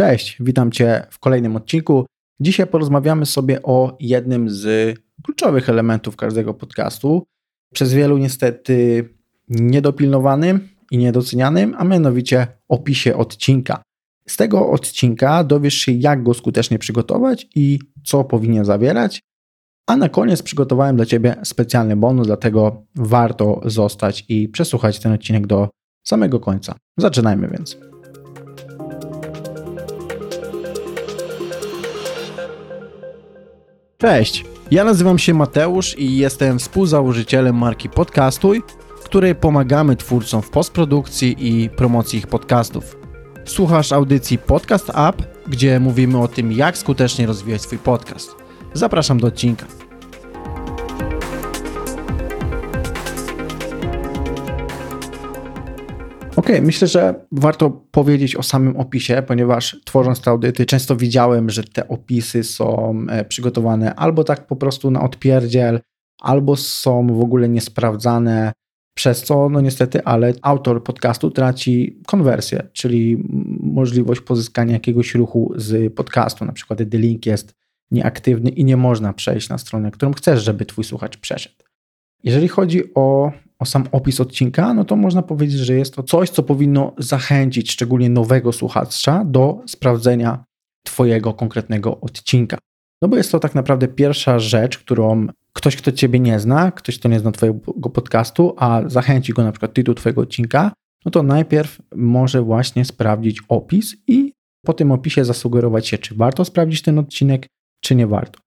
Cześć, witam Cię w kolejnym odcinku. Dzisiaj porozmawiamy sobie o jednym z kluczowych elementów każdego podcastu. Przez wielu niestety niedopilnowanym i niedocenianym, a mianowicie opisie odcinka. Z tego odcinka dowiesz się, jak go skutecznie przygotować i co powinien zawierać. A na koniec przygotowałem dla Ciebie specjalny bonus, dlatego warto zostać i przesłuchać ten odcinek do samego końca. Zaczynajmy więc. Cześć, ja nazywam się Mateusz i jestem współzałożycielem marki Podcastuj, w której pomagamy twórcom w postprodukcji i promocji ich podcastów. Słuchasz audycji Podcast App, gdzie mówimy o tym, jak skutecznie rozwijać swój podcast. Zapraszam do odcinka. Ok, myślę, że warto powiedzieć o samym opisie, ponieważ tworząc te audyty, często widziałem, że te opisy są e, przygotowane albo tak po prostu na odpierdziel, albo są w ogóle niesprawdzane, przez co, no niestety, ale autor podcastu traci konwersję, czyli możliwość pozyskania jakiegoś ruchu z podcastu. Na przykład, gdy link jest nieaktywny i nie można przejść na stronę, którą chcesz, żeby twój słuchacz przeszedł. Jeżeli chodzi o, o sam opis odcinka, no to można powiedzieć, że jest to coś, co powinno zachęcić szczególnie nowego słuchacza do sprawdzenia Twojego konkretnego odcinka. No bo jest to tak naprawdę pierwsza rzecz, którą ktoś, kto Ciebie nie zna, ktoś, kto nie zna Twojego podcastu, a zachęci go na przykład tytuł Twojego odcinka, no to najpierw może właśnie sprawdzić opis i po tym opisie zasugerować się, czy warto sprawdzić ten odcinek, czy nie warto.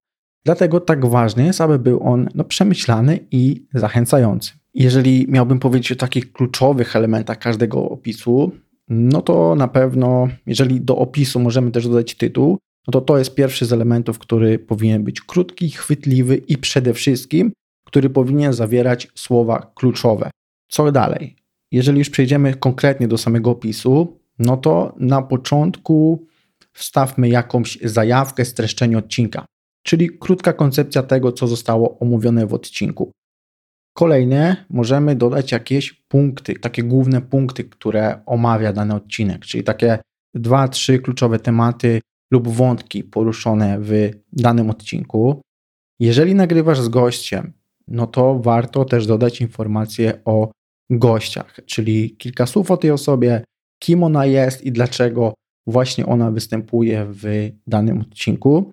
Dlatego tak ważne jest, aby był on no, przemyślany i zachęcający. Jeżeli miałbym powiedzieć o takich kluczowych elementach każdego opisu, no to na pewno, jeżeli do opisu możemy też dodać tytuł, no to to jest pierwszy z elementów, który powinien być krótki, chwytliwy i przede wszystkim, który powinien zawierać słowa kluczowe. Co dalej? Jeżeli już przejdziemy konkretnie do samego opisu, no to na początku wstawmy jakąś zajawkę, streszczenie odcinka czyli krótka koncepcja tego, co zostało omówione w odcinku. Kolejne, możemy dodać jakieś punkty, takie główne punkty, które omawia dany odcinek, czyli takie dwa, trzy kluczowe tematy lub wątki poruszone w danym odcinku. Jeżeli nagrywasz z gościem, no to warto też dodać informacje o gościach, czyli kilka słów o tej osobie, kim ona jest i dlaczego właśnie ona występuje w danym odcinku.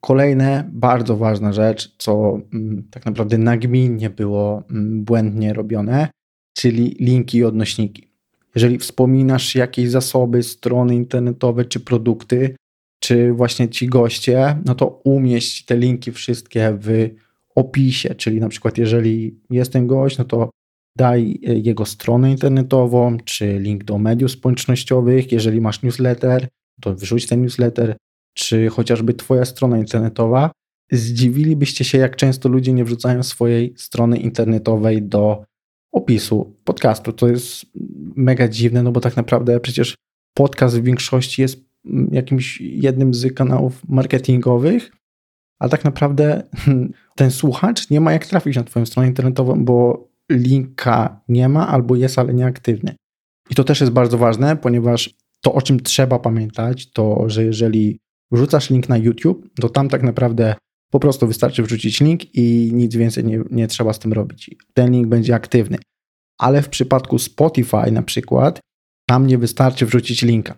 Kolejne bardzo ważna rzecz, co mm, tak naprawdę nagminnie było mm, błędnie robione, czyli linki i odnośniki. Jeżeli wspominasz jakieś zasoby, strony internetowe czy produkty, czy właśnie ci goście, no to umieść te linki wszystkie w opisie, czyli na przykład jeżeli jest ten gość, no to daj e, jego stronę internetową, czy link do mediów społecznościowych. Jeżeli masz newsletter, to wrzuć ten newsletter czy chociażby Twoja strona internetowa, zdziwilibyście się, jak często ludzie nie wrzucają swojej strony internetowej do opisu podcastu. To jest mega dziwne, no bo tak naprawdę przecież podcast w większości jest jakimś jednym z kanałów marketingowych, a tak naprawdę ten słuchacz nie ma jak trafić na Twoją stronę internetową, bo linka nie ma albo jest, ale nieaktywny. I to też jest bardzo ważne, ponieważ to, o czym trzeba pamiętać, to że jeżeli wrzucasz link na YouTube, to tam tak naprawdę po prostu wystarczy wrzucić link i nic więcej nie, nie trzeba z tym robić. Ten link będzie aktywny. Ale w przypadku Spotify na przykład, tam nie wystarczy wrzucić linka,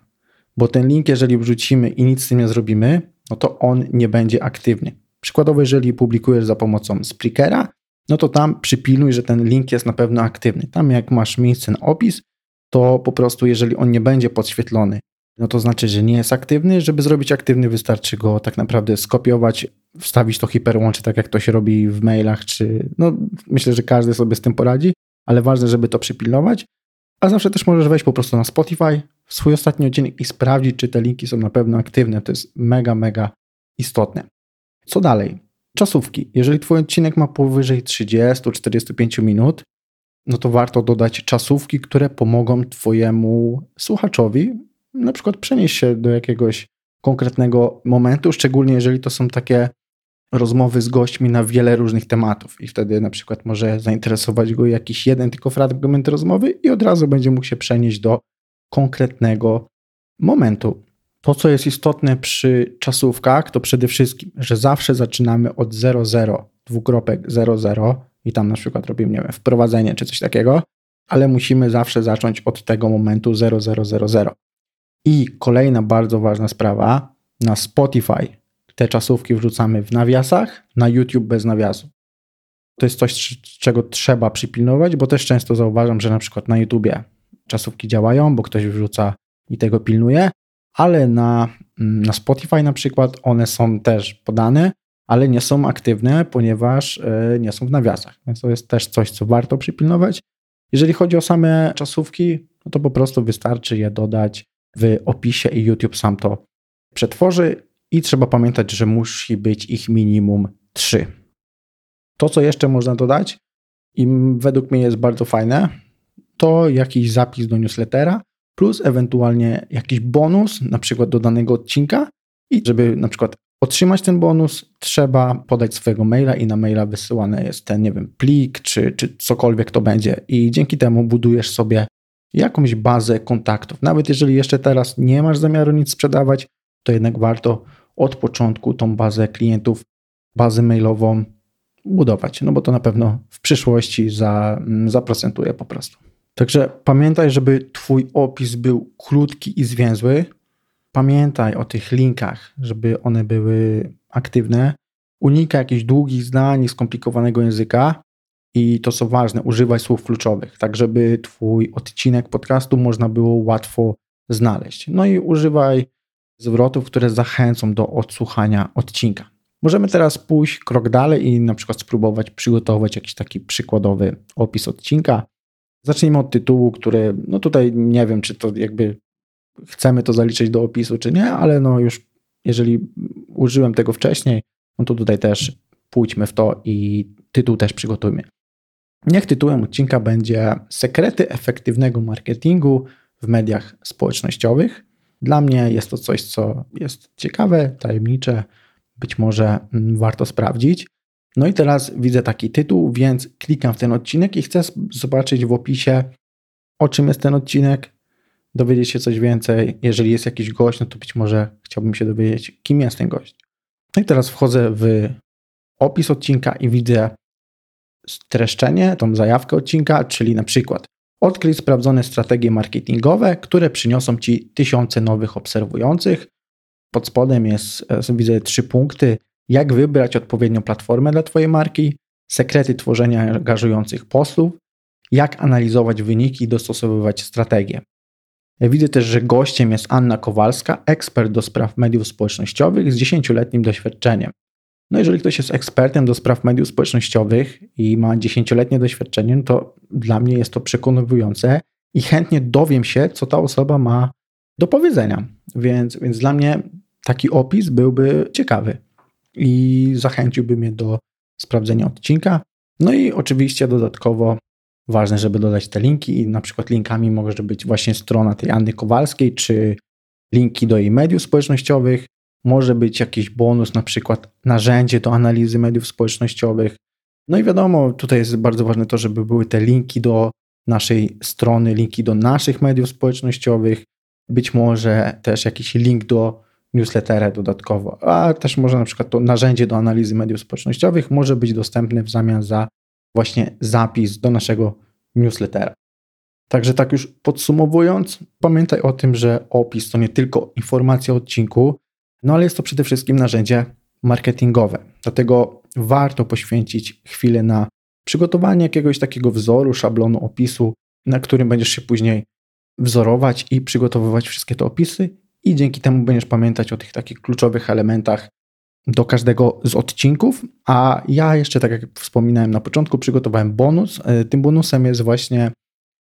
bo ten link, jeżeli wrzucimy i nic z tym nie zrobimy, no to on nie będzie aktywny. Przykładowo, jeżeli publikujesz za pomocą Spreakera, no to tam przypilnuj, że ten link jest na pewno aktywny. Tam jak masz miejsce na opis, to po prostu jeżeli on nie będzie podświetlony no to znaczy, że nie jest aktywny. Żeby zrobić aktywny, wystarczy go tak naprawdę skopiować, wstawić to hiperłącze, tak jak to się robi w mailach, czy no myślę, że każdy sobie z tym poradzi, ale ważne, żeby to przypilnować. A zawsze też możesz wejść po prostu na Spotify, w swój ostatni odcinek i sprawdzić, czy te linki są na pewno aktywne. To jest mega, mega istotne. Co dalej? Czasówki. Jeżeli Twój odcinek ma powyżej 30-45 minut, no to warto dodać czasówki, które pomogą Twojemu słuchaczowi na przykład przenieść się do jakiegoś konkretnego momentu, szczególnie jeżeli to są takie rozmowy z gośćmi na wiele różnych tematów i wtedy na przykład może zainteresować go jakiś jeden tylko fragment rozmowy i od razu będzie mógł się przenieść do konkretnego momentu. To, co jest istotne przy czasówkach, to przede wszystkim, że zawsze zaczynamy od 00, dwukropek 00 i tam na przykład robimy, nie wiem, wprowadzenie czy coś takiego, ale musimy zawsze zacząć od tego momentu 0000. I kolejna bardzo ważna sprawa, na Spotify te czasówki wrzucamy w nawiasach, na YouTube bez nawiasu. To jest coś, czego trzeba przypilnować, bo też często zauważam, że na przykład na YouTubie czasówki działają, bo ktoś wrzuca i tego pilnuje, ale na, mm, na Spotify na przykład one są też podane, ale nie są aktywne, ponieważ e, nie są w nawiasach. Więc to jest też coś, co warto przypilnować. Jeżeli chodzi o same czasówki, no to po prostu wystarczy je dodać w opisie i YouTube sam to przetworzy i trzeba pamiętać, że musi być ich minimum 3. To, co jeszcze można dodać i według mnie jest bardzo fajne, to jakiś zapis do newslettera plus ewentualnie jakiś bonus, na przykład do danego odcinka i żeby na przykład otrzymać ten bonus, trzeba podać swojego maila i na maila wysyłany jest ten, nie wiem, plik czy, czy cokolwiek to będzie i dzięki temu budujesz sobie jakąś bazę kontaktów. Nawet jeżeli jeszcze teraz nie masz zamiaru nic sprzedawać, to jednak warto od początku tą bazę klientów, bazę mailową budować, no bo to na pewno w przyszłości za, mm, zaprocentuje po prostu. Także pamiętaj, żeby Twój opis był krótki i zwięzły. Pamiętaj o tych linkach, żeby one były aktywne. Unikaj jakichś długich zdań, skomplikowanego języka. I to co ważne, używaj słów kluczowych, tak żeby Twój odcinek podcastu można było łatwo znaleźć. No i używaj zwrotów, które zachęcą do odsłuchania odcinka. Możemy teraz pójść krok dalej i na przykład spróbować przygotować jakiś taki przykładowy opis odcinka. Zacznijmy od tytułu, który, no tutaj nie wiem, czy to jakby chcemy to zaliczyć do opisu, czy nie, ale no już jeżeli użyłem tego wcześniej, no to tutaj też pójdźmy w to i tytuł też przygotujmy. Niech tytułem odcinka będzie Sekrety efektywnego marketingu w mediach społecznościowych. Dla mnie jest to coś, co jest ciekawe, tajemnicze, być może mm, warto sprawdzić. No i teraz widzę taki tytuł, więc klikam w ten odcinek i chcę zobaczyć w opisie, o czym jest ten odcinek, dowiedzieć się coś więcej. Jeżeli jest jakiś gość, no to być może chciałbym się dowiedzieć, kim jest ten gość. No i teraz wchodzę w opis odcinka i widzę streszczenie, tą zajawkę odcinka, czyli na przykład odkryj sprawdzone strategie marketingowe, które przyniosą Ci tysiące nowych obserwujących. Pod spodem jest, e, widzę trzy punkty, jak wybrać odpowiednią platformę dla Twojej marki, sekrety tworzenia angażujących postów, jak analizować wyniki i dostosowywać strategię. Widzę też, że gościem jest Anna Kowalska, ekspert do spraw mediów społecznościowych z 10-letnim doświadczeniem. No jeżeli ktoś jest ekspertem do spraw mediów społecznościowych i ma 10-letnie doświadczenie, no to dla mnie jest to przekonujące i chętnie dowiem się, co ta osoba ma do powiedzenia. Więc, więc dla mnie taki opis byłby ciekawy i zachęciłby mnie do sprawdzenia odcinka. No i oczywiście dodatkowo ważne, żeby dodać te linki i na przykład linkami może być właśnie strona tej Anny Kowalskiej, czy linki do jej mediów społecznościowych, może być jakiś bonus, na przykład narzędzie do analizy mediów społecznościowych. No i wiadomo, tutaj jest bardzo ważne to, żeby były te linki do naszej strony, linki do naszych mediów społecznościowych, być może też jakiś link do newslettera dodatkowo, a też może na przykład to narzędzie do analizy mediów społecznościowych może być dostępne w zamian za właśnie zapis do naszego newslettera. Także tak już podsumowując, pamiętaj o tym, że opis to nie tylko informacja o odcinku, no ale jest to przede wszystkim narzędzie marketingowe. Dlatego warto poświęcić chwilę na przygotowanie jakiegoś takiego wzoru, szablonu opisu, na którym będziesz się później wzorować i przygotowywać wszystkie te opisy i dzięki temu będziesz pamiętać o tych takich kluczowych elementach do każdego z odcinków. A ja jeszcze, tak jak wspominałem na początku, przygotowałem bonus. E, tym bonusem jest właśnie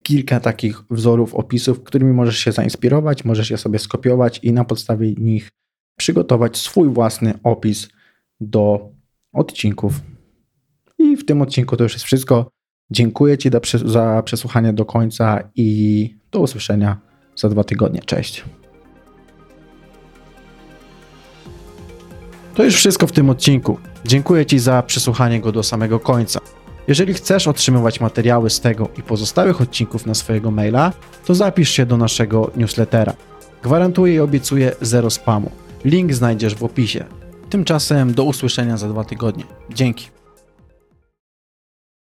kilka takich wzorów, opisów, którymi możesz się zainspirować, możesz je sobie skopiować i na podstawie nich przygotować swój własny opis do odcinków. I w tym odcinku to już jest wszystko. Dziękuję Ci za przesłuchanie do końca i do usłyszenia za dwa tygodnie. Cześć. To już wszystko w tym odcinku. Dziękuję Ci za przesłuchanie go do samego końca. Jeżeli chcesz otrzymywać materiały z tego i pozostałych odcinków na swojego maila, to zapisz się do naszego newslettera. Gwarantuję i obiecuję zero spamu. Link znajdziesz w opisie. Tymczasem do usłyszenia za dwa tygodnie. Dzięki.